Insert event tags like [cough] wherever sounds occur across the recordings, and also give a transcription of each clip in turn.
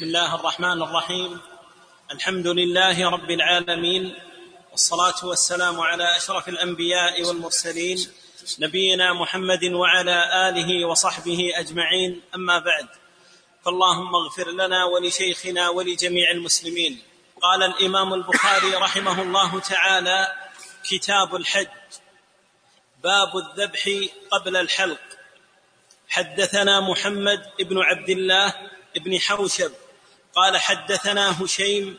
بسم الله الرحمن الرحيم. الحمد لله رب العالمين والصلاة والسلام على أشرف الأنبياء والمرسلين نبينا محمد وعلى آله وصحبه أجمعين. أما بعد فاللهم اغفر لنا ولشيخنا ولجميع المسلمين. قال الإمام البخاري رحمه الله تعالى كتاب الحج باب الذبح قبل الحلق. حدثنا محمد بن عبد الله بن حوشب قال حدثنا هشيم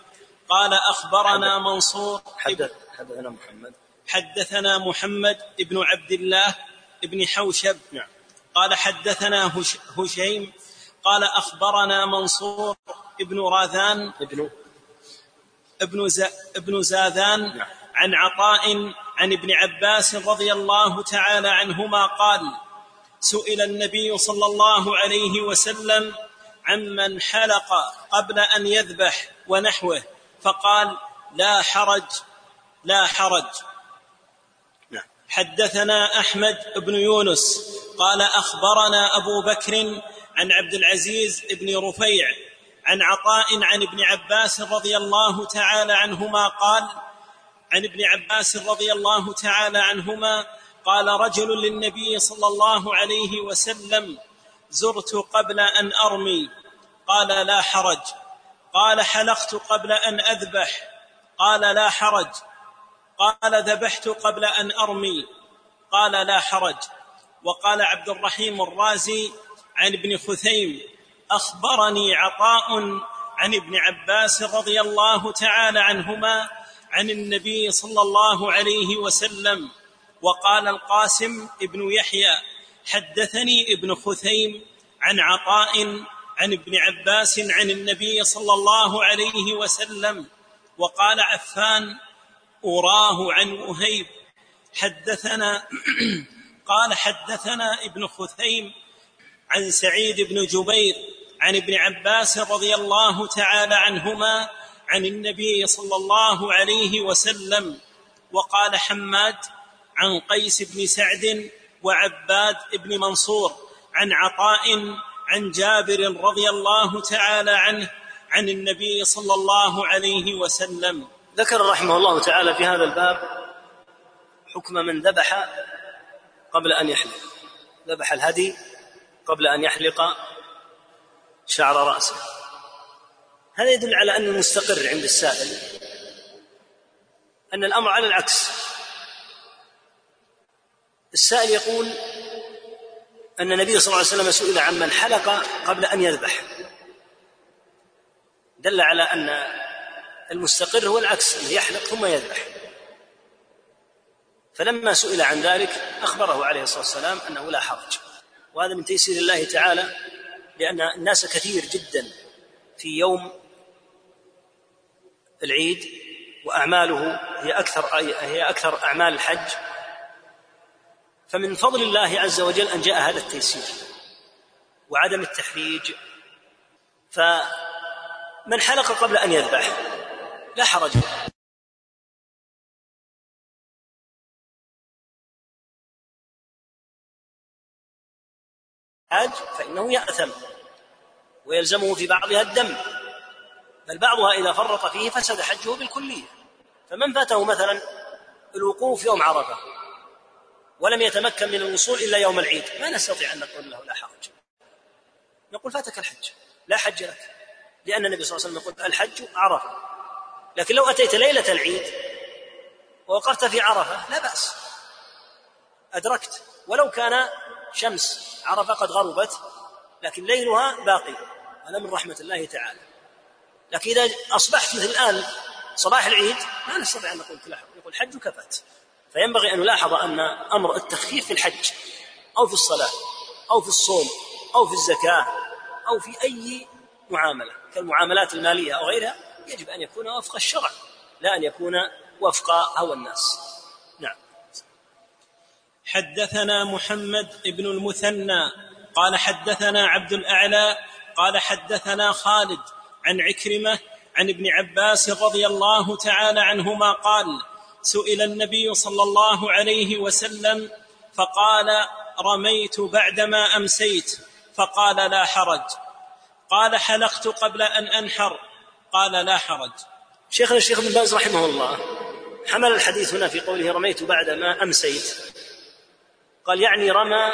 قال أخبرنا منصور حدث حدثنا محمد. حدثنا محمد بن عبد الله بن حوشب. نعم. قال حدثنا هش هشيم قال أخبرنا منصور بن راذان ابن ابن ز... ابن زاذان نعم. عن عطاء عن ابن عباس رضي الله تعالى عنهما قال سئل النبي صلى الله عليه وسلم عمن حلق قبل أن يذبح ونحوه فقال لا حرج لا حرج. نعم. حدثنا أحمد بن يونس قال أخبرنا أبو بكر عن عبد العزيز بن رفيع عن عطاء عن ابن عباس رضي الله تعالى عنهما قال عن ابن عباس رضي الله تعالى عنهما قال رجل للنبي صلى الله عليه وسلم زرت قبل أن أرمي. قال لا حرج. قال حلقت قبل أن أذبح. قال لا حرج. قال ذبحت قبل أن أرمي. قال لا حرج. وقال عبد الرحيم الرازي عن ابن خثيم أخبرني عطاء عن ابن عباس رضي الله تعالى عنهما عن النبي صلى الله عليه وسلم وقال القاسم ابن يحيى حدثني ابن خثيم عن عطاء عن ابن عباس عن النبي صلى الله عليه وسلم وقال عفان أراه عن وهيب. حدثنا [clears throat] قال حدثنا ابن خثيم عن سعيد بن جبير عن ابن عباس رضي الله تعالى عنهما عن النبي صلى الله عليه وسلم وقال حماد عن قيس بن سعد وعباد بن منصور عن عطاء عن جابر رضي الله تعالى عنه عن النبي صلى الله عليه وسلم. ذكر رحمه الله تعالى في هذا الباب حكم من ذبح قبل أن يحلق. ذبح الهدي قبل أن يحلق شعر رأسه. هذا يدل على ان المستقر عند السائل. أن الأمر على العكس. السائل يقول أن النبي صلى الله عليه وسلم سئل عمن حلق قبل أن يذبح. دل على أن المستقر هو العكس أنه يحلق ثم يذبح. فلما سئل عن ذلك أخبره عليه الصلاة والسلام أنه لا حرج. وهذا من تيسير الله تعالى لأن الناس كثير جدا في يوم العيد وأعماله هي أكثر هي أكثر أعمال الحج فمن فضل الله عز وجل أن جاء هذا التيسير وعدم التحريج. فمن حلق قبل أن يذبح لا حرج. حاج فإنه يأثم ويلزمه في بعضها الدم بل بعضها إذا فرط فيه فسد حجه بالكلية. فمن فاته مثلا الوقوف يوم عرفة ولم يتمكن من الوصول إلا يوم العيد. ما نستطيع أن نقول له لا حرج. نقول فاتك الحج. لا حج لك. لأن النبي صلى الله عليه وسلم يقول الحج عرفة. لكن لو أتيت ليلة العيد ووقفت في عرفة لا بأس. أدركت. ولو كان شمس عرفة قد غربت لكن ليلها باقي. هذا من رحمة الله تعالى. لكن إذا أصبحت مثل الآن صباح العيد ما نستطيع أن نقول لا يقول حجك فات. فينبغي أن نلاحظ أن أمر التخفيف في الحج أو في الصلاة أو في الصوم أو في الزكاة أو في أي معاملة كالمعاملات المالية أو غيرها يجب أن يكون وفق الشرع لا أن يكون وفق هوى الناس. نعم. حدثنا محمد بن المثنى قال حدثنا عبد الأعلى قال حدثنا خالد عن عكرمة عن ابن عباس رضي الله تعالى عنهما قال سئل النبي صلى الله عليه وسلم فقال رميت بعدما أمسيت. فقال لا حرج. قال حلقت قبل أن أنحر. قال لا حرج. شيخنا الشيخ ابن باز رحمه الله حمل الحديث هنا في قوله رميت بعد ما أمسيت. قال يعني رمى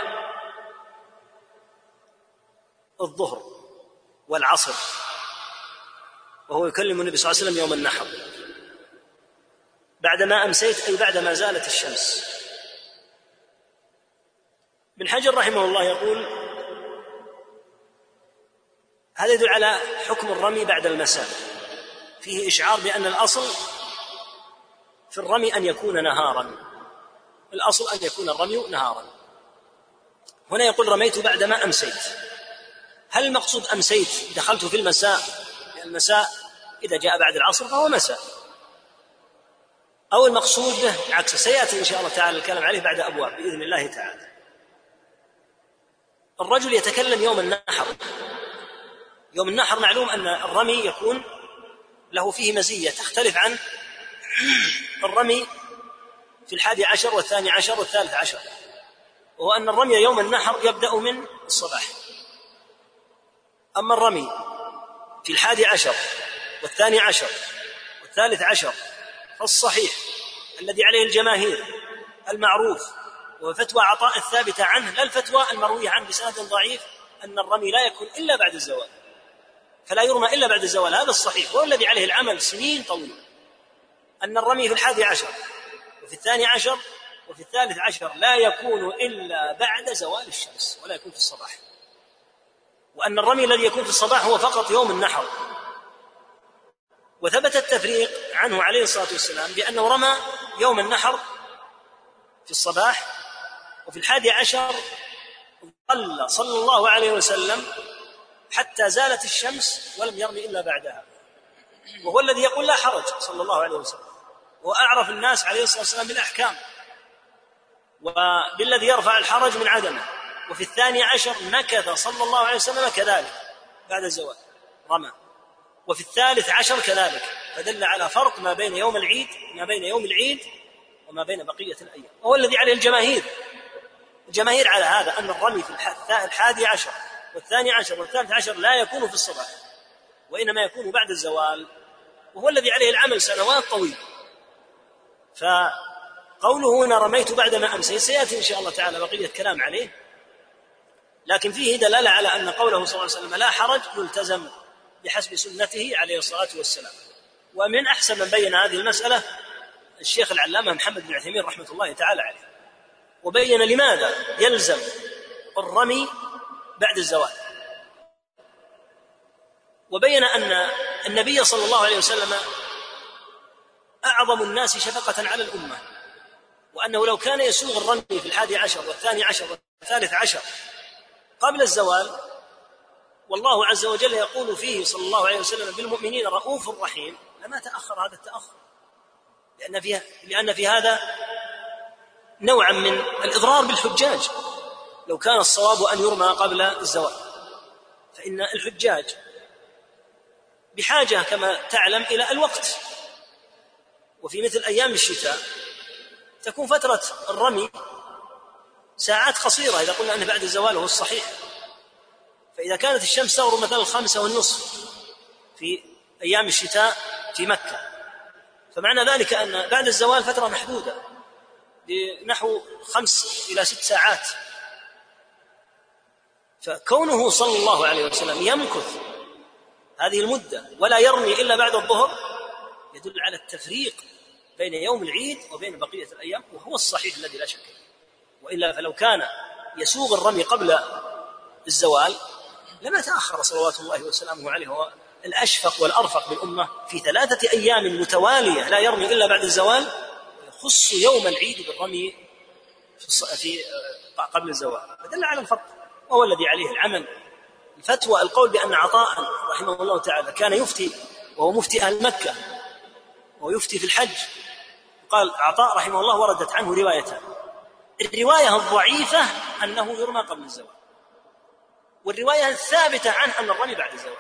الظهر والعصر. وهو يكلم النبي صلى الله عليه وسلم يوم النحر. بعدما أمسيت أي بعدما زالت الشمس. ابن حجر رحمه الله يقول هذا يدل على حكم الرمي بعد المساء. فيه إشعار بأن الأصل في الرمي أن يكون نهارا. الأصل أن يكون الرمي نهارا. هنا يقول رميت بعدما أمسيت. هل المقصود أمسيت دخلت في المساء؟ المساء إذا جاء بعد العصر فهو مساء. أو المقصود به عكس سيأتي إن شاء الله تعالى الكلام عليه بعد أبواب بإذن الله تعالى. الرجل يتكلم يوم النحر. يوم النحر معلوم أن الرمي يكون له فيه مزية تختلف عن الرمي في الحادي عشر والثاني عشر والثالث عشر. وهو أن الرمي يوم النحر يبدأ من الصباح. أما الرمي في الحادي عشر والثاني عشر والثالث عشر فالصحيح الذي عليه الجماهير المعروف وفتوى عطاء الثابته عنه لا الفتوى المرويه عنه بسند ضعيف أن الرمي لا يكون إلا بعد الزوال. فلا يرمى إلا بعد الزوال هذا الصحيح هو الذي عليه العمل سنين طويلة. أن الرمي في الحادي عشر وفي الثاني عشر وفي الثالث عشر لا يكون إلا بعد زوال الشمس ولا يكون في الصباح. وأن الرمي الذي يكون في الصباح هو فقط يوم النحر. وثبت التفريق عنه عليه الصلاة والسلام بأنه رمى يوم النحر في الصباح وفي الحادي عشر ظل صلى الله عليه وسلم حتى زالت الشمس ولم يرمي إلا بعدها. وهو الذي يقول لا حرج صلى الله عليه وسلم. واعرف الناس عليه الصلاة والسلام بالأحكام. وبالذي يرفع الحرج من عدمه. وفي الثاني عشر مكث صلى الله عليه وسلم كذلك بعد الزواج رمى. وفي الثالث عشر كذلك. فدل على فرق ما بين يوم العيد ما بين يوم العيد وما بين بقية الأيام. وهو الذي عليه الجماهير. الجماهير على هذا أن الرمي في الحادي عشر والثاني عشر والثالث عشر لا يكون في الصباح وإنما يكون بعد الزوال وهو الذي عليه العمل سنوات طويلة. فقوله هنا رميت بعدما أمسيت سيأتي إن شاء الله تعالى بقية كلام عليه. لكن فيه دلالة على أن قوله صلى الله عليه وسلم لا حرج يلتزم. بحسب سنته عليه الصلاة والسلام. ومن أحسن من بين هذه المسألة الشيخ العلامة محمد بن عثيمين رحمة الله تعالى عليه. وبين لماذا يلزم الرمي بعد الزوال. وبين أن النبي صلى الله عليه وسلم أعظم الناس شفقة على الأمة. وأنه لو كان يسوغ الرمي في الحادي عشر والثاني عشر والثالث عشر قبل الزوال والله عز وجل يقول فيه صلى الله عليه وسلم بالمؤمنين رؤوف رحيم. لما تأخر هذا التأخر؟ لأن في لأن في هذا نوعا من الإضرار بالحجاج. لو كان الصواب أن يرمى قبل الزوال. فإن الحجاج بحاجة كما تعلم إلى الوقت. وفي مثل أيام الشتاء تكون فترة الرمي ساعات قصيرة إذا قلنا أنه بعد الزوال هو الصحيح. فإذا كانت الشمس تغرب مثلا الخامسة والنصف في أيام الشتاء في مكة. فمعنى ذلك أن بعد الزوال فترة محدودة بنحو خمس إلى ست ساعات. فكونه صلى الله عليه وسلم يمكث هذه المدة ولا يرمي إلا بعد الظهر يدل على التفريق بين يوم العيد وبين بقية الأيام وهو الصحيح الذي لا شك وإلا فلو كان يسوغ الرمي قبل الزوال لما تأخر صلوات الله وسلامه عليه هو الأشفق والأرفق بالأمة في ثلاثة أيام متوالية لا يرمي إلا بعد الزوال يخص يوم العيد بالرمي في, آه، قبل الزوال. فدل على الفرق وهو الذي عليه العمل. الفتوى القول بأن عطاء رحمه الله تعالى كان يفتي وهو مفتي أهل مكة ويفتي في الحج. قال عطاء رحمه الله وردت عنه روايتان. الرواية الضعيفة أنه يرمى قبل الزواج والرواية الثابتة عنه أن الرمي بعد الزواج.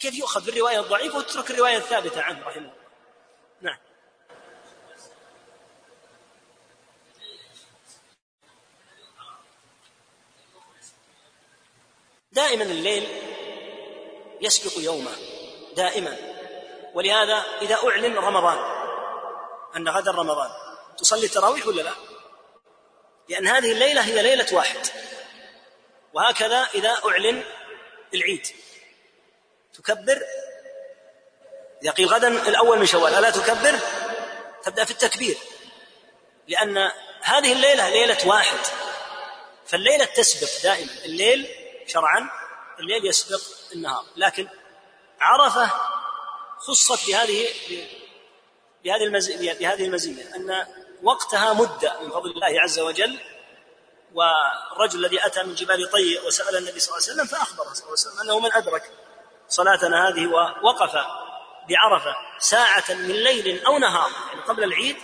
كيف يؤخذ بالرواية الضعيفة وتترك الرواية الثابتة عنه رحمه الله. نعم. دائما الليل يسبق يومه. دائما. ولهذا إذا أعلن رمضان أن غدا رمضان تصلي التراويح ولا لا؟ لأن هذه الليلة هي ليلة واحد. وهكذا إذا أعلن العيد. تكبر. إذا قيل غدا الأول من شوال ألا تكبر؟ تبدأ في التكبير. لأن هذه الليلة ليلة واحد. فالليلة تسبق دائما. الليل شرعا الليل يسبق النهار. لكن عرفة خصت بهذه بهذه المزية بهذه المزية أن وقتها مدة من فضل الله عز وجل والرجل الذي أتى من جبال طي وسأل النبي صلى الله عليه وسلم فأخبره صلى الله عليه وسلم أنه من أدرك صلاتنا هذه ووقف بعرفة ساعة من ليل أو نهار يعني قبل العيد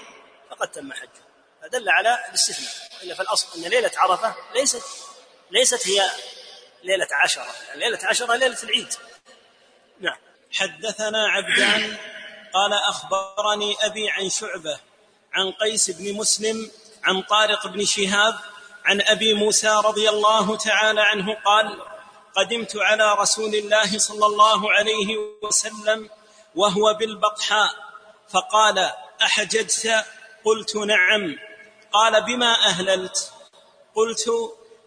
فقد تم حجه. فدل على الاستثناء. إلا فالأصل أن ليلة عرفة ليست ليست هي ليلة عشرة يعني ليلة عشرة ليلة العيد. نعم. حدثنا عبدان قال أخبرني أبي عن شعبة عن قيس بن مسلم عن طارق بن شهاب عن أبي موسى رضي الله تعالى عنه قال قدمت على رسول الله صلى الله عليه وسلم وهو بالبطحاء فقال أحججت؟ قلت نعم. قال بما أهللت؟ قلت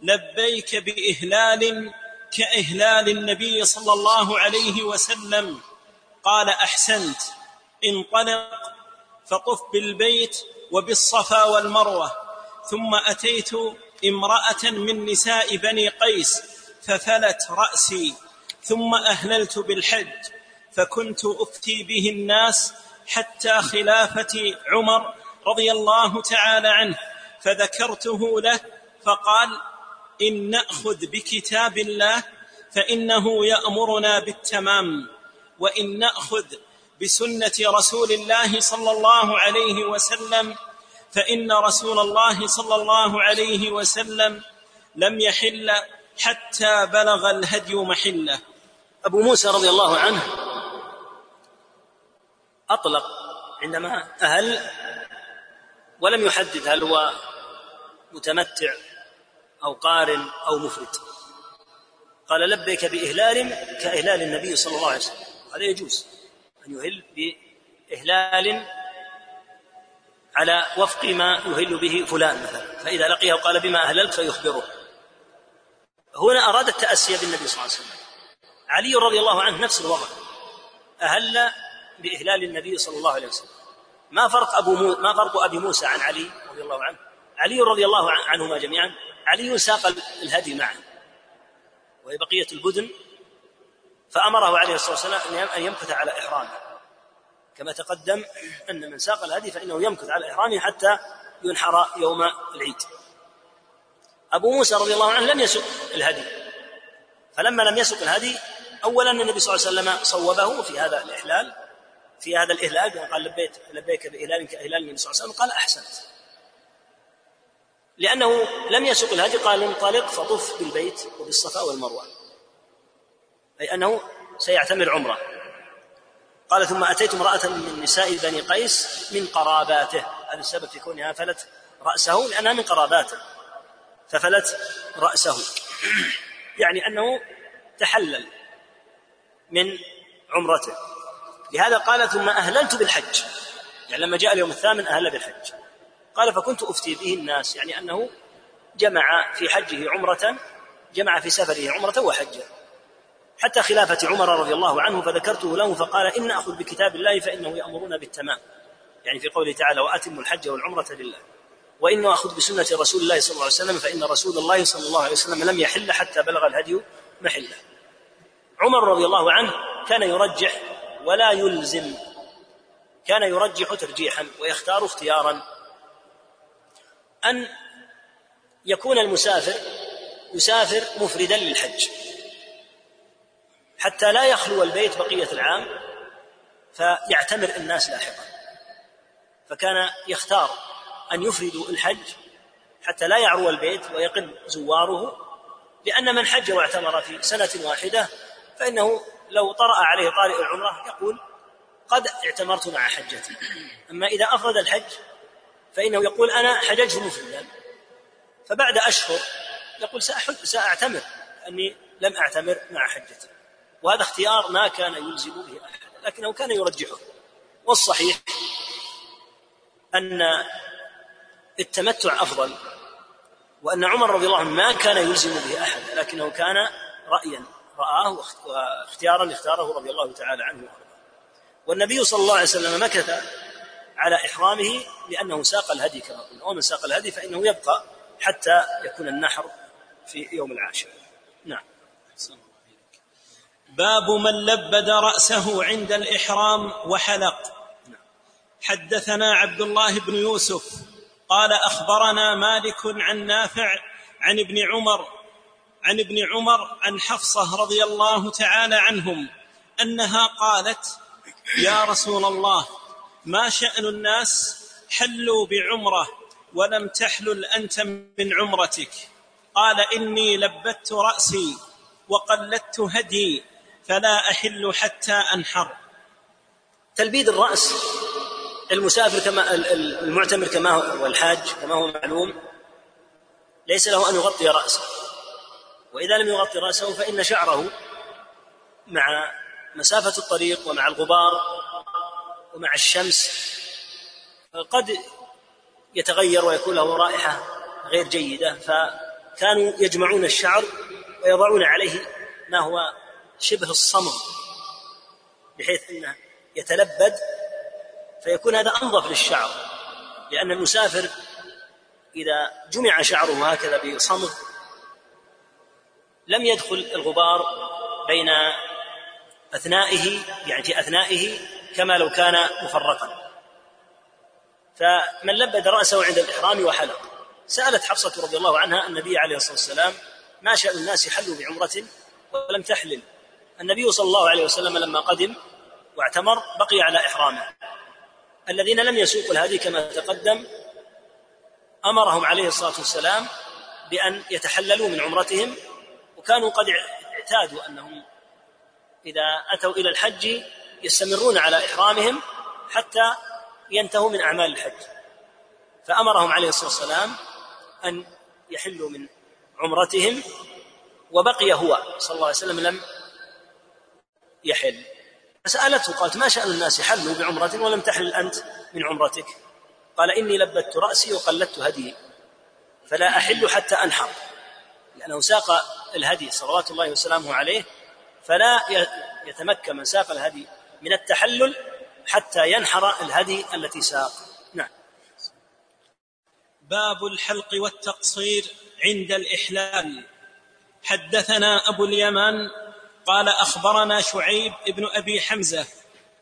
لبيك بإهلال كإهلال النبي صلى الله عليه وسلم. قال أحسنت. انطلق فطف بالبيت وبالصفا والمروة. ثم أتيت امرأة من نساء بني قيس ففلت رأسي ثم أهللت بالحج فكنت أفتي به الناس حتى خلافة عمر رضي الله تعالى عنه فذكرته له فقال إن نأخذ بكتاب الله فإنه يأمرنا بالتمام وإن نأخذ بسنة رسول الله صلى الله عليه وسلم فإن رسول الله صلى الله عليه وسلم لم يحل حتى بلغ الهدي محله. أبو موسى رضي الله عنه أطلق عندما أهل ولم يحدد هل هو متمتع أو قارن أو مفرد قال لبيك بإهلال كإهلال النبي صلى الله عليه وسلم. هذا يجوز أن يهل بإهلال على وفق ما يهل به فلان مثلا. فإذا لقيه قال بما أهللت فيخبره. هنا أراد التأسي بالنبي صلى الله عليه وسلم. علي رضي الله عنه نفس الوضع. أهل بإهلال النبي صلى الله عليه وسلم. ما فرق أبو مو... ما فرق أبي موسى عن علي رضي الله عنه؟ علي رضي الله عنهما جميعا. علي ساق الهدي معه وهي بقية البدن. فأمره عليه الصلاة والسلام أن يمكث على إحرامه. كما تقدم أن من ساق الهدي فإنه يمكث على إحرامه حتى ينحر يوم العيد. أبو موسى رضي الله عنه لم يسق الهدي. فلما لم يسق الهدي اولا النبي صلى الله عليه وسلم صوبه في هذا الإحلال في هذا الإهلال قال لبيت لبيك بإهلال كإهلال النبي صلى الله عليه وسلم قال أحسنت. لأنه لم يسق الهدي قال انطلق فطف بالبيت وبالصفا والمروة. أي أنه سيعتمر عمرة. قال ثم أتيت امرأة من نساء بني قيس من قراباته. هذا السبب في كونها فلت رأسه لأنها من قراباته ففلت رأسه. يعني أنه تحلل من عمرته. لهذا قال ثم أهللت بالحج. يعني لما جاء اليوم الثامن أهل بالحج. قال فكنت أفتي به الناس. يعني أنه جمع في حجه عمرة جمع في سفره عمرة وحجة. حتى خلافة عمر رضي الله عنه فذكرته له فقال إن أخذ بكتاب الله فإنه يأمرنا بالتمام. يعني في قوله تعالى وأتموا الحج والعمرة لله. وإن أخذ بسنة رسول الله صلى الله عليه وسلم فإن رسول الله صلى الله عليه وسلم لم يحل حتى بلغ الهدي محله عمر رضي الله عنه كان يرجح ولا يلزم كان يرجح ترجيحا ويختار اختيارا. أن يكون المسافر يسافر مفردا للحج. حتى لا يخلو البيت بقية العام فيعتمر الناس لاحقا. فكان يختار أن يفردوا الحج حتى لا يعرو البيت ويقل زواره لأن من حج واعتمر في سنة واحدة فإنه لو طرأ عليه طارئ العمرة يقول قد اعتمرت مع حجتي. أما إذا أفرد الحج فإنه يقول أنا حججت مفردا. فبعد أشهر يقول سأحج سأعتمر أني لم أعتمر مع حجتي. وهذا اختيار ما كان يلزم به أحد لكنه كان يرجحه. والصحيح أن التمتع أفضل وأن عمر رضي الله عنه ما كان يلزم به أحد لكنه كان رأيا رآه واختيارا اختاره رضي الله تعالى عنه والنبي صلى الله عليه وسلم مكث على إحرامه لأنه ساق الهدي كما قلنا. ومن ساق الهدي فإنه يبقى حتى يكون النحر في يوم العاشر. نعم. باب من لبد رأسه عند الإحرام وحلق. حدثنا عبد الله بن يوسف قال أخبرنا مالك عن نافع عن ابن عمر عن ابن عمر عن حفصة رضي الله تعالى عنهم أنها قالت يا رسول الله ما شأن الناس حلوا بعمرة ولم تحلل أنت من عمرتك؟ قال إني لبت رأسي وقلدت هدي فلا أحل حتى أنحر. تلبيد الرأس المسافر كما المعتمر كما هو والحاج كما هو معلوم ليس له أن يغطي رأسه. وإذا لم يغطي رأسه فإن شعره مع مسافة الطريق ومع الغبار ومع الشمس قد يتغير ويكون له رائحة غير جيدة. فكانوا يجمعون الشعر ويضعون عليه ما هو شبه الصمغ بحيث إنه يتلبد فيكون هذا أنظف للشعر لأن المسافر إذا جمع شعره هكذا بصمغ لم يدخل الغبار بين أثنائه يعني في أثنائه كما لو كان مفرقا. فمن لبد رأسه عند الإحرام وحلق. سألت حفصة رضي الله عنها النبي عليه الصلاة والسلام ما شأن الناس حلوا بعمرة ولم تحلل؟ النبي صلى الله عليه وسلم لما قدم واعتمر بقي على إحرامه. الذين لم يسوقوا الهدي كما تقدم أمرهم عليه الصلاة والسلام بأن يتحللوا من عمرتهم وكانوا قد اعتادوا أنهم إذا أتوا إلى الحج يستمرون على إحرامهم حتى ينتهوا من أعمال الحج. فأمرهم عليه الصلاة والسلام أن يحلوا من عمرتهم وبقي هو صلى الله عليه وسلم لم يحل. فسألته قالت ما شأن الناس حلوا بعمرة ولم تحل أنت من عمرتك؟ قال إني لبت رأسي وقلدت هدي فلا أحل حتى أنحر. لأنه ساق الهدي صلوات الله وسلامه عليه فلا يتمكن من ساق الهدي من التحلل حتى ينحر الهدي التي ساق. نعم. باب الحلق والتقصير عند الإحلال. حدثنا أبو اليمان قال أخبرنا شعيب بن أبي حمزة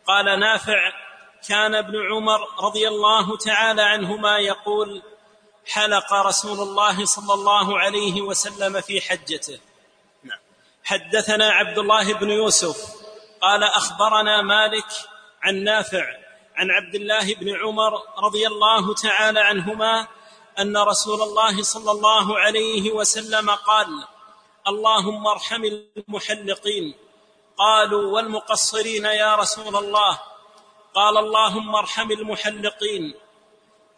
قال نافع كان ابن عمر رضي الله تعالى عنهما يقول حلق رسول الله صلى الله عليه وسلم في حجته نعم. حدثنا عبد الله بن يوسف قال أخبرنا مالك عن نافع عن عبد الله بن عمر رضي الله تعالى عنهما أن رسول الله صلى الله عليه وسلم قال اللهم ارحم المحلقين. قالوا والمقصرين يا رسول الله. قال اللهم ارحم المحلقين.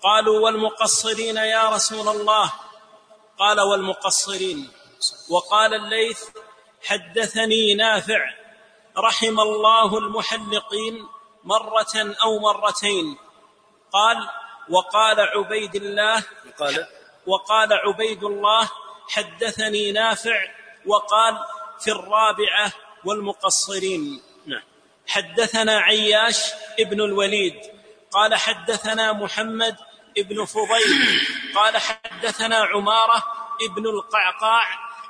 قالوا والمقصرين يا رسول الله. قال والمقصرين. وقال الليث حدثني نافع رحم الله المحلقين مرة أو مرتين. قال وقال عبيد الله قال وقال عبيد الله حدثني نافع وقال في الرابعة والمقصرين. نعم. حدثنا عياش ابن الوليد. قال حدثنا محمد ابن فضيل. قال حدثنا عمارة ابن القعقاع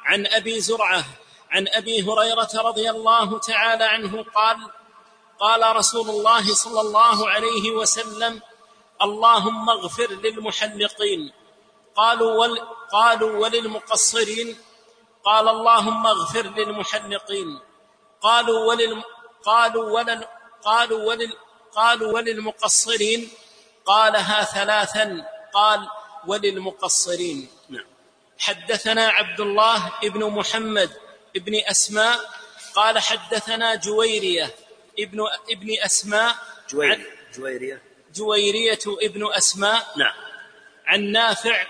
عن أبي زرعة عن أبي هريرة رضي الله تعالى عنه قال قال رسول الله صلى الله عليه وسلم اللهم اغفر للمحلقين. قالوا ول قالوا وللمقصرين قال اللهم اغفر للمحلقين قالوا ولل قالوا ولل قالوا ولل قالوا وللمقصرين قالها ثلاثا قال وللمقصرين. نعم. حدثنا عبد الله ابن محمد ابن أسماء قال حدثنا جويرية ابن ابن أسماء جويرية. جويرية ابن أسماء نعم. عن نافع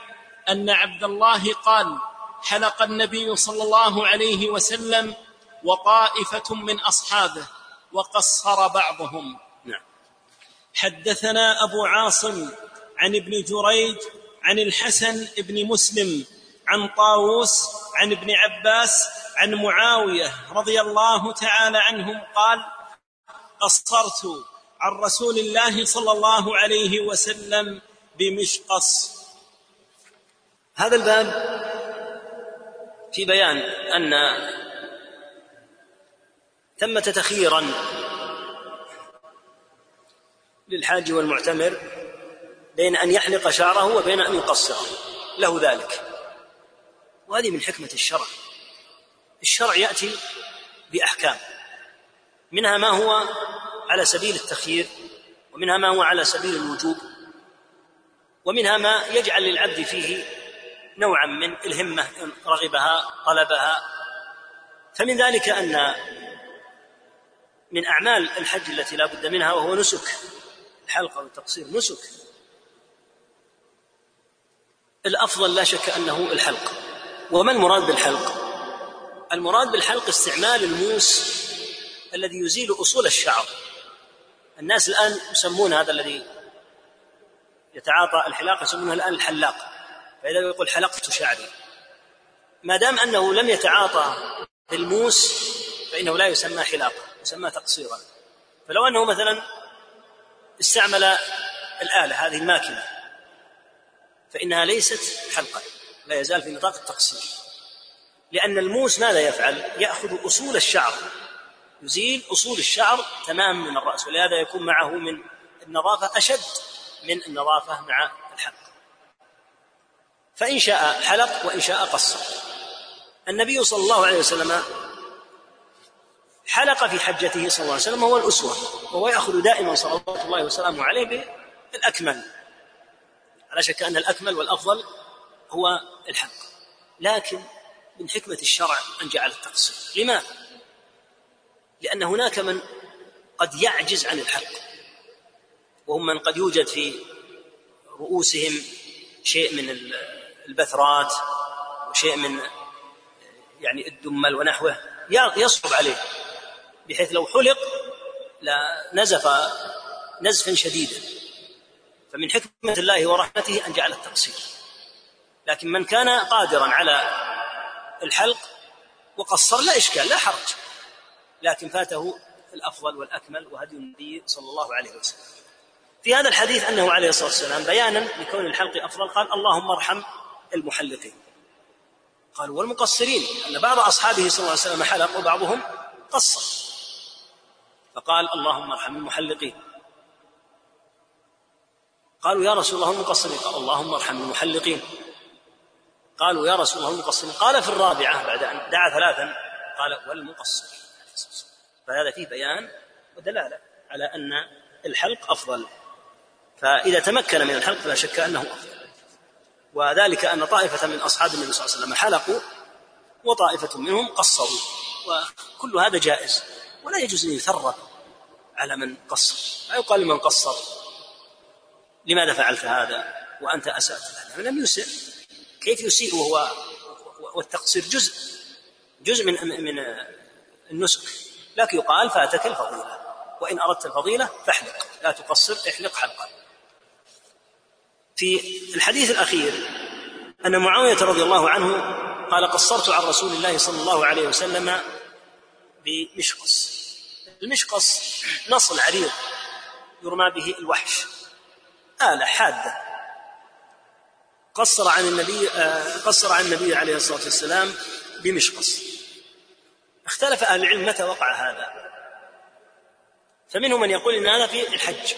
أن عبد الله قال حلق النبي صلى الله عليه وسلم وطائفة من أصحابه وقصر بعضهم. نعم. حدثنا أبو عاصم عن ابن جريج عن الحسن بن مسلم عن طاووس عن ابن عباس عن معاوية رضي الله تعالى عنهم قال قصرت عن رسول الله صلى الله عليه وسلم بمشقص. هذا الباب في بيان أن ثمة تخييرا للحاج والمعتمر بين أن يحلق شعره وبين أن يقصره له ذلك. وهذه من حكمة الشرع. الشرع يأتي بأحكام. منها ما هو على سبيل التخيير ومنها ما هو على سبيل الوجوب ومنها ما يجعل للعبد فيه نوعا من الهمة إن رغبها طلبها. فمن ذلك أن من أعمال الحج التي لا بد منها وهو نسك. الحلقة والتقصير نسك. الأفضل لا شك أنه الحلق. وما المراد بالحلق؟ المراد بالحلق استعمال الموس الذي يزيل أصول الشعر. الناس الآن يسمون هذا الذي يتعاطى الحلاقة يسمونه الآن الحلاق. فإذا يقول حلقت شعري. ما دام أنه لم يتعاطى بالموس فإنه لا يسمى حلاقة يسمى تقصيرا. فلو أنه مثلا استعمل الآلة هذه الماكنة فإنها ليست حلقا لا يزال في نطاق التقصير. لأن الموس ماذا يفعل؟ يأخذ أصول الشعر. يزيل أصول الشعر تماما من الرأس ولهذا يكون معه من النظافة أشد من النظافة مع الحلق فإن شاء حلق وإن شاء قصر. النبي صلى الله عليه وسلم حلق في حجته صلى الله عليه وسلم هو الأسوة وهو يأخذ دائما صلوات الله وسلامه عليه بالأكمل. لا شك أن الأكمل والأفضل هو الحق لكن من حكمة الشرع أن جعل التقصير لماذا؟ لأن هناك من قد يعجز عن الحق وهم من قد يوجد في رؤوسهم شيء من البثرات وشيء من يعني الدمل ونحوه يصعب عليه بحيث لو حلق لنزف نزفا شديدا. فمن حكمة الله ورحمته أن جعل التقصير. لكن من كان قادرا على الحلق وقصر لا إشكال لا حرج. لكن فاته الأفضل والأكمل وهدي النبي صلى الله عليه وسلم. في هذا الحديث أنه عليه الصلاة والسلام بيانا لكون الحلق أفضل قال اللهم ارحم المحلقين. قالوا والمقصرين أن بعض أصحابه صلى الله عليه وسلم حلق وبعضهم قصر. فقال اللهم ارحم المحلقين. قالوا يا رسول الله المقصرين. قال اللهم ارحم المحلقين. قالوا يا رسول الله المقصرين. قال في الرابعة بعد أن دعا ثلاثا قال والمقصرين. فهذا فيه بيان ودلالة على أن الحلق أفضل. فإذا تمكن من الحلق فلا شك أنه أفضل. وذلك أن طائفة من أصحاب النبي صلى الله عليه وسلم حلقوا وطائفة منهم قصروا وكل هذا جائز ولا يجوز أن يثرب على من قصر. لا يقال لمن قصر. لماذا فعلت هذا؟ وأنت أسأت هذا لم يسئ كيف يسيء وهو والتقصير جزء. جزء من من النسك. لكن يقال فاتك الفضيلة. وإن أردت الفضيلة فاحلق. لا تقصر احلق حلقا. في الحديث الأخير أن معاوية رضي الله عنه قال قصرت عن رسول الله صلى الله عليه وسلم بمشقص. المشقص نصل عريض يرمى به الوحش. آلة حادة. قصر عن النبي آه، قصر عن النبي عليه الصلاة والسلام بمشقص. اختلف أهل العلم متى وقع هذا. فمنهم من يقول إن هذا في الحج.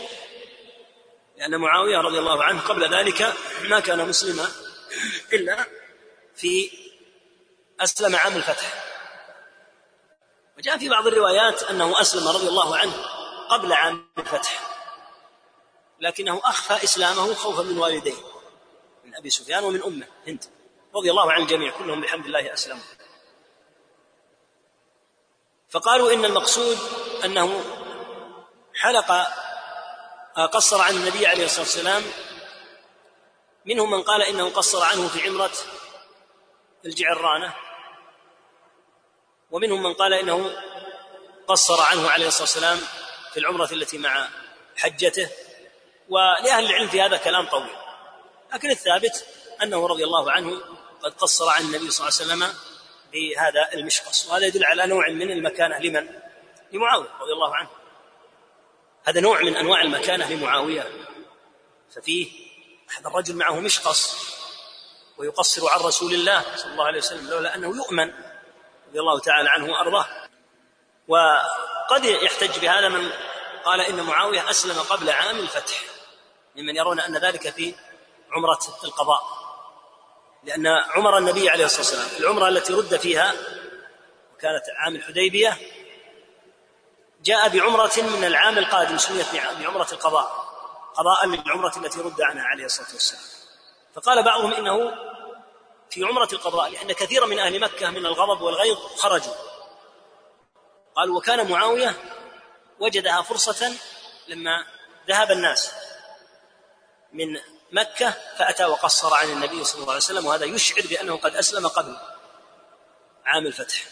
لأن معاوية رضي الله عنه قبل ذلك ما كان مسلما إلا في أسلم عام الفتح. وجاء في بعض الروايات أنه أسلم رضي الله عنه قبل عام الفتح لكنه أخفى إسلامه خوفا من والديه من أبي سفيان ومن أمه هند رضي الله عن الجميع كلهم بحمد الله أسلموا. فقالوا إن المقصود أنه حلق قصر عن النبي عليه الصلاة والسلام منهم من قال إنه قصر عنه في عمرة الجعرانة ومنهم من قال إنه قصر عنه عليه الصلاة والسلام في العمرة التي مع حجته ولأهل العلم في هذا كلام طويل. لكن الثابت أنه رضي الله عنه قد قصر عن النبي صلى الله عليه وسلم بهذا المشقص وهذا يدل على نوع من المكانة. لمن؟ لمعاوية رضي الله عنه. هذا نوع من أنواع المكانة لمعاوية. ففيه أحد الرجل معه مشقص ويقصر عن رسول الله صلى الله عليه وسلم لولا أنه يؤمن رضي الله تعالى عنه وأرضاه. وقد يحتج بهذا من قال إن معاوية أسلم قبل عام الفتح ممن يرون أن ذلك في عمرة القضاء. لأن عمر النبي عليه الصلاة والسلام العمرة التي رد فيها وكانت عام الحديبية جاء بعمرة من العام القادم سميت بعمرة القضاء. قضاء للعمرة التي رد عنها عليه الصلاة والسلام. فقال بعضهم إنه في عمرة القضاء لأن كثيرا من أهل مكة من الغضب والغيظ خرجوا. قالوا وكان معاوية وجدها فرصة لما ذهب الناس من مكة فأتى وقصر عن النبي صلى الله عليه وسلم وهذا يشعر بأنه قد أسلم قبل عام الفتح.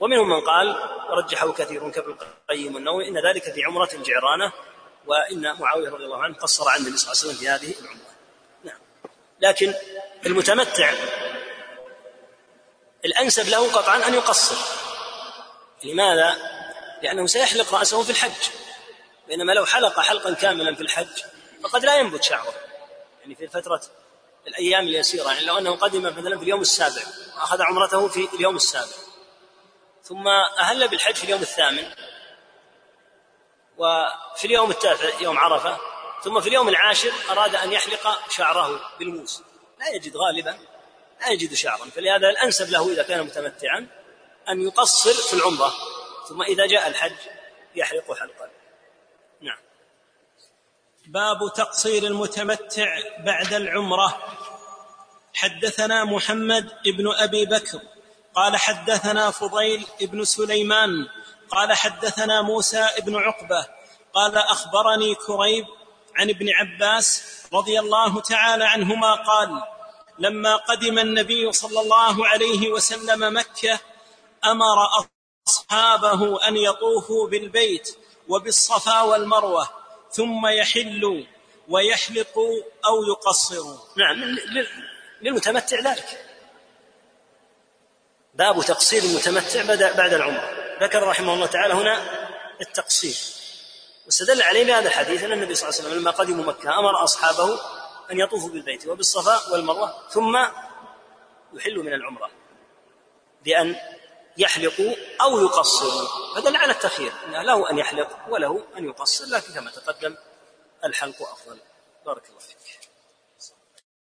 ومنهم من قال ورجحه كثير كابن القيم والنووي إن ذلك في عمرة الجعرانه وإن معاوية رضي الله عنه قصر عن النبي صلى الله عليه وسلم في هذه العمرة. نعم. لكن المتمتع الأنسب له قطعا أن يقصر. لماذا؟ لأنه سيحلق رأسه في الحج. بينما لو حلق حلقا كاملا في الحج فقد لا ينبت شعره. يعني في فترة الأيام اليسيرة يعني لو أنه قدم مثلا في اليوم السابع واخذ عمرته في اليوم السابع ثم أهل بالحج في اليوم الثامن وفي اليوم التاسع يوم عرفة ثم في اليوم العاشر أراد أن يحلق شعره بالموس. لا يجد غالبا لا يجد شعرا. فلهذا الأنسب له إذا كان متمتعا أن يقصر في العمرة ثم إذا جاء الحج يحلق حلقا. نعم. باب تقصير المتمتع بعد العمرة. حدثنا محمد بن أبي بكر قال حدثنا فضيل بن سليمان قال حدثنا موسى بن عقبة قال أخبرني كريب عن ابن عباس رضي الله تعالى عنهما قال لما قدم النبي صلى الله عليه وسلم مكة أمر أصحابه أن يطوفوا بالبيت وبالصفا والمروة ثم يحلوا ويحلقوا أو يقصروا. نعم للمتمتع ذلك. باب تقصير المتمتع بعد العمرة. ذكر رحمه الله تعالى هنا التقصير. واستدل عليه بهذا الحديث أن النبي صلى الله عليه وسلم لما قدموا مكة أمر أصحابه أن يطوفوا بالبيت وبالصفا والمروة ثم يحلوا من العمرة بأن يحلقوا أو يقصروا. فدل على التخيير له أن يحلق وله أن يقصر لكن كما تقدم الحلق أفضل. بارك الله فيك.